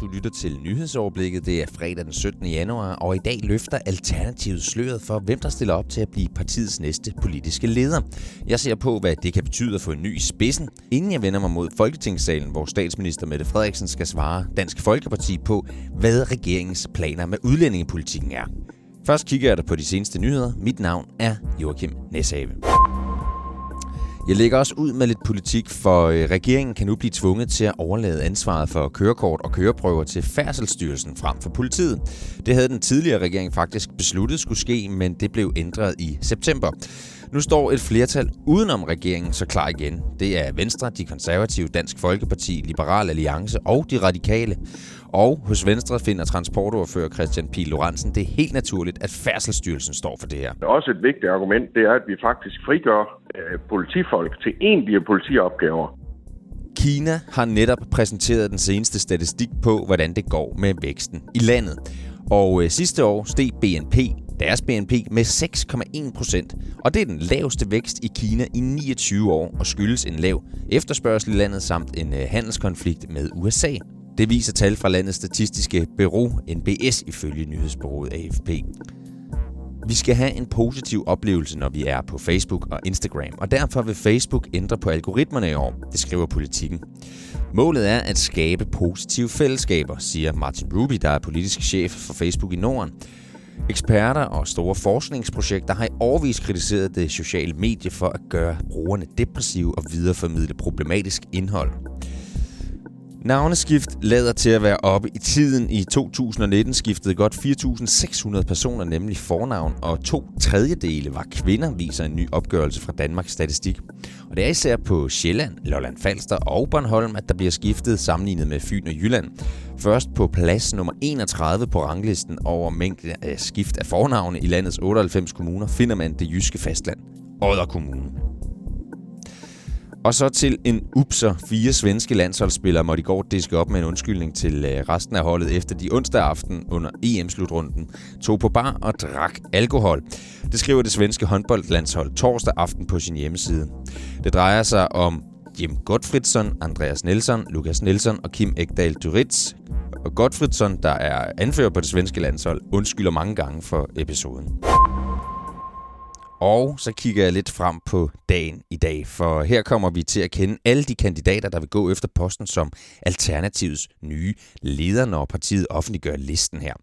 Du lytter til nyhedsoverblikket. Det er fredag den 17. januar, og i dag løfter Alternativet sløret for, hvem der stiller op til at blive partiets næste politiske leder. Jeg ser på, hvad det kan betyde at få en ny i spidsen, inden jeg vender mig mod Folketingssalen, hvor statsminister Mette Frederiksen skal svare Dansk Folkeparti på, hvad regeringens planer med udlændingepolitikken er. Først kigger jeg dig på de seneste nyheder. Mit navn er Joachim Neshave. Jeg lægger også ud med lidt politik, for øh, regeringen kan nu blive tvunget til at overlade ansvaret for kørekort og køreprøver til Færdselsstyrelsen frem for politiet. Det havde den tidligere regering faktisk besluttet skulle ske, men det blev ændret i september. Nu står et flertal udenom regeringen så klar igen. Det er Venstre, de konservative, Dansk Folkeparti, Liberal Alliance og de radikale. Og hos Venstre finder transportordfører Christian P. Lorentzen det er helt naturligt, at Færdselsstyrelsen står for det her. Også et vigtigt argument, det er, at vi faktisk frigør øh, politifolk til egentlige politiopgaver. Kina har netop præsenteret den seneste statistik på, hvordan det går med væksten i landet. Og øh, sidste år steg BNP, deres BNP, med 6,1 procent. Og det er den laveste vækst i Kina i 29 år, og skyldes en lav efterspørgsel i landet samt en øh, handelskonflikt med USA. Det viser tal fra landets statistiske bureau, NBS, ifølge nyhedsbureauet AFP. Vi skal have en positiv oplevelse, når vi er på Facebook og Instagram, og derfor vil Facebook ændre på algoritmerne i år, det skriver politikken. Målet er at skabe positive fællesskaber, siger Martin Ruby, der er politisk chef for Facebook i Norden. Eksperter og store forskningsprojekter har i årvis kritiseret det sociale medie for at gøre brugerne depressive og videreformidle problematisk indhold. Navneskift lader til at være oppe i tiden. I 2019 skiftede godt 4.600 personer nemlig fornavn, og to tredjedele var kvinder, viser en ny opgørelse fra Danmarks Statistik. Og det er især på Sjælland, Lolland Falster og Bornholm, at der bliver skiftet sammenlignet med Fyn og Jylland. Først på plads nummer 31 på ranglisten over mængde af skift af fornavne i landets 98 kommuner finder man det jyske fastland, Odder Kommune. Og så til en upser. Fire svenske landsholdsspillere måtte i går diske op med en undskyldning til øh, resten af holdet, efter de onsdag aften under EM-slutrunden tog på bar og drak alkohol. Det skriver det svenske håndboldlandshold torsdag aften på sin hjemmeside. Det drejer sig om Jim Gottfridsson, Andreas Nielsen, Lukas Nielsen og Kim Ekdal Duritz. Og Gottfridsson, der er anfører på det svenske landshold, undskylder mange gange for episoden. Og så kigger jeg lidt frem på dagen i dag, for her kommer vi til at kende alle de kandidater, der vil gå efter posten som Alternativets nye leder, når partiet offentliggør listen her.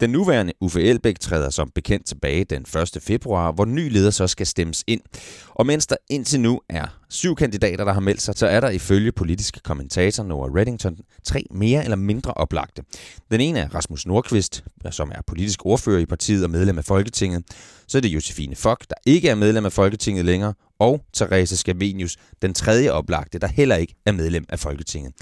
Den nuværende Uffe Elbæk træder som bekendt tilbage den 1. februar, hvor ny leder så skal stemmes ind. Og mens der indtil nu er syv kandidater, der har meldt sig, så er der ifølge politiske kommentator Noah Reddington tre mere eller mindre oplagte. Den ene er Rasmus Nordqvist, som er politisk ordfører i partiet og medlem af Folketinget. Så er det Josefine Fock, der ikke er medlem af Folketinget længere, og Therese Scavenius, den tredje oplagte, der heller ikke er medlem af Folketinget.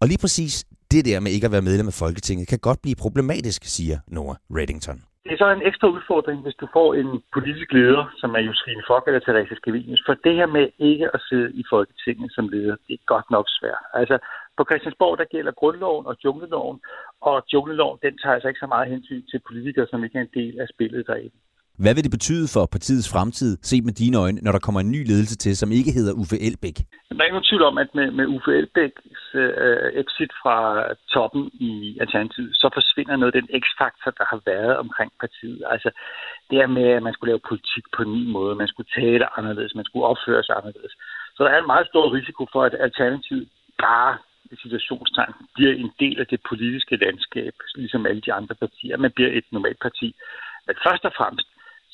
Og lige præcis det der med ikke at være medlem af Folketinget kan godt blive problematisk, siger Noah Reddington. Det er så en ekstra udfordring, hvis du får en politisk leder, som er Josefine Fock eller Therese Scavenius. For det her med ikke at sidde i Folketinget som leder, det er godt nok svært. Altså, på Christiansborg, der gælder grundloven og jungleloven, og jungleloven, den tager altså ikke så meget hensyn til politikere, som ikke er en del af spillet derinde. Hvad vil det betyde for partiets fremtid, set med dine øjne, når der kommer en ny ledelse til, som ikke hedder Uffe Elbæk? Der er ikke nogen tvivl om, at med, med Uffe Elbæks øh, exit fra toppen i Alternativet, så forsvinder noget af den x-faktor, der har været omkring partiet. Altså det her med, at man skulle lave politik på en ny måde, man skulle tale anderledes, man skulle opføre sig anderledes. Så der er en meget stor risiko for, at Alternativet bare situationstegn bliver en del af det politiske landskab, ligesom alle de andre partier. Man bliver et normalt parti. Men først og fremmest,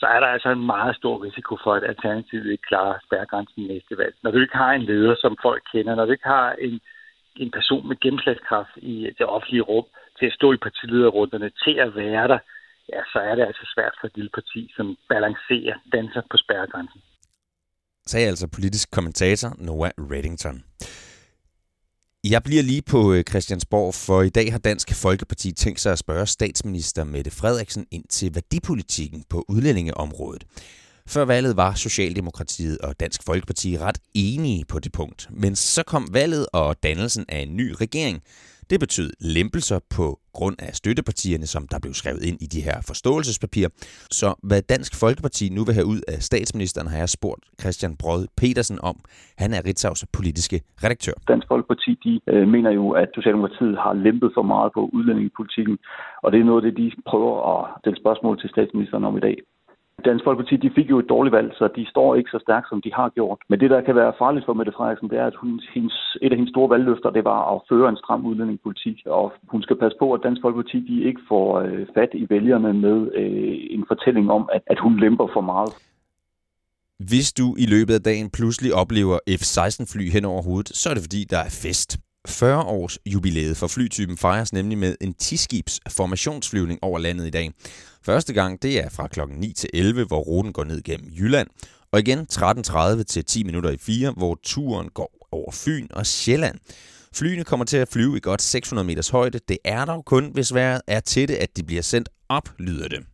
så er der altså en meget stor risiko for, at Alternativet ikke klarer spærregrænsen i næste valg. Når du ikke har en leder, som folk kender, når du ikke har en, en person med gennemslagskraft i det offentlige rum til at stå i partilederrunderne, til at være der, ja, så er det altså svært for et lille parti, som balancerer, danser på spærregrænsen. Sagde altså politisk kommentator Noah Reddington. Jeg bliver lige på øh, Christiansborg, for i dag har Dansk Folkeparti tænkt sig at spørge statsminister Mette Frederiksen ind til værdipolitikken på udlændingeområdet. Før valget var Socialdemokratiet og Dansk Folkeparti ret enige på det punkt. Men så kom valget og dannelsen af en ny regering. Det betød lempelser på grund af støttepartierne, som der blev skrevet ind i de her forståelsespapirer. Så hvad Dansk Folkeparti nu vil have ud af statsministeren, har jeg spurgt Christian Brød Petersen om. Han er Ritzaus politiske redaktør. Dansk Folkeparti de, øh, mener jo, at Socialdemokratiet har lempet for meget på udlændingepolitikken, og det er noget af det, de prøver at stille spørgsmål til statsministeren om i dag. Dansk Folkeparti de fik jo et dårligt valg, så de står ikke så stærkt, som de har gjort. Men det, der kan være farligt for Mette Frederiksen, det er, at hun, hendes, et af hendes store valgløfter, det var at føre en stram udlændingepolitik. Og hun skal passe på, at Dansk Folkeparti de ikke får øh, fat i vælgerne med øh, en fortælling om, at, at hun lemper for meget. Hvis du i løbet af dagen pludselig oplever F-16-fly hen over hovedet, så er det fordi, der er fest. 40 års jubilæet for flytypen fejres nemlig med en 10-skibs formationsflyvning over landet i dag. Første gang det er fra klokken 9 til 11, hvor ruten går ned gennem Jylland, og igen 13.30 til 10 minutter i 4, hvor turen går over Fyn og Sjælland. Flyene kommer til at flyve i godt 600 meters højde. Det er dog kun, hvis vejret er til det, at de bliver sendt op, lyder det.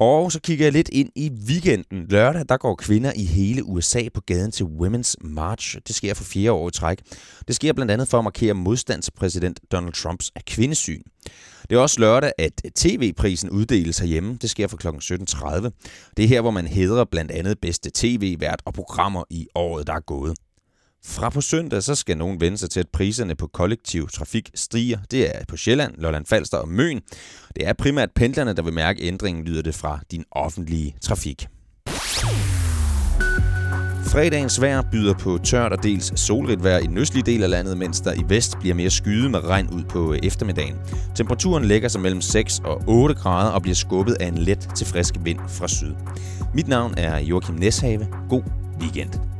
Og så kigger jeg lidt ind i weekenden. Lørdag, der går kvinder i hele USA på gaden til Women's March. Det sker for fjerde år i træk. Det sker blandt andet for at markere modstandspræsident Donald Trumps kvindesyn. Det er også lørdag, at tv-prisen uddeles herhjemme. Det sker for kl. 17.30. Det er her, hvor man hedrer blandt andet bedste tv-vært og programmer i året, der er gået. Fra på søndag, så skal nogen vende sig til, at priserne på kollektiv trafik stiger. Det er på Sjælland, Lolland Falster og Møn. Det er primært pendlerne, der vil mærke ændringen, lyder det fra din offentlige trafik. Fredagens vejr byder på tørt og dels solrigt vejr i den østlige del af landet, mens der i vest bliver mere skyde med regn ud på eftermiddagen. Temperaturen lægger sig mellem 6 og 8 grader og bliver skubbet af en let til frisk vind fra syd. Mit navn er Joachim Neshave. God weekend.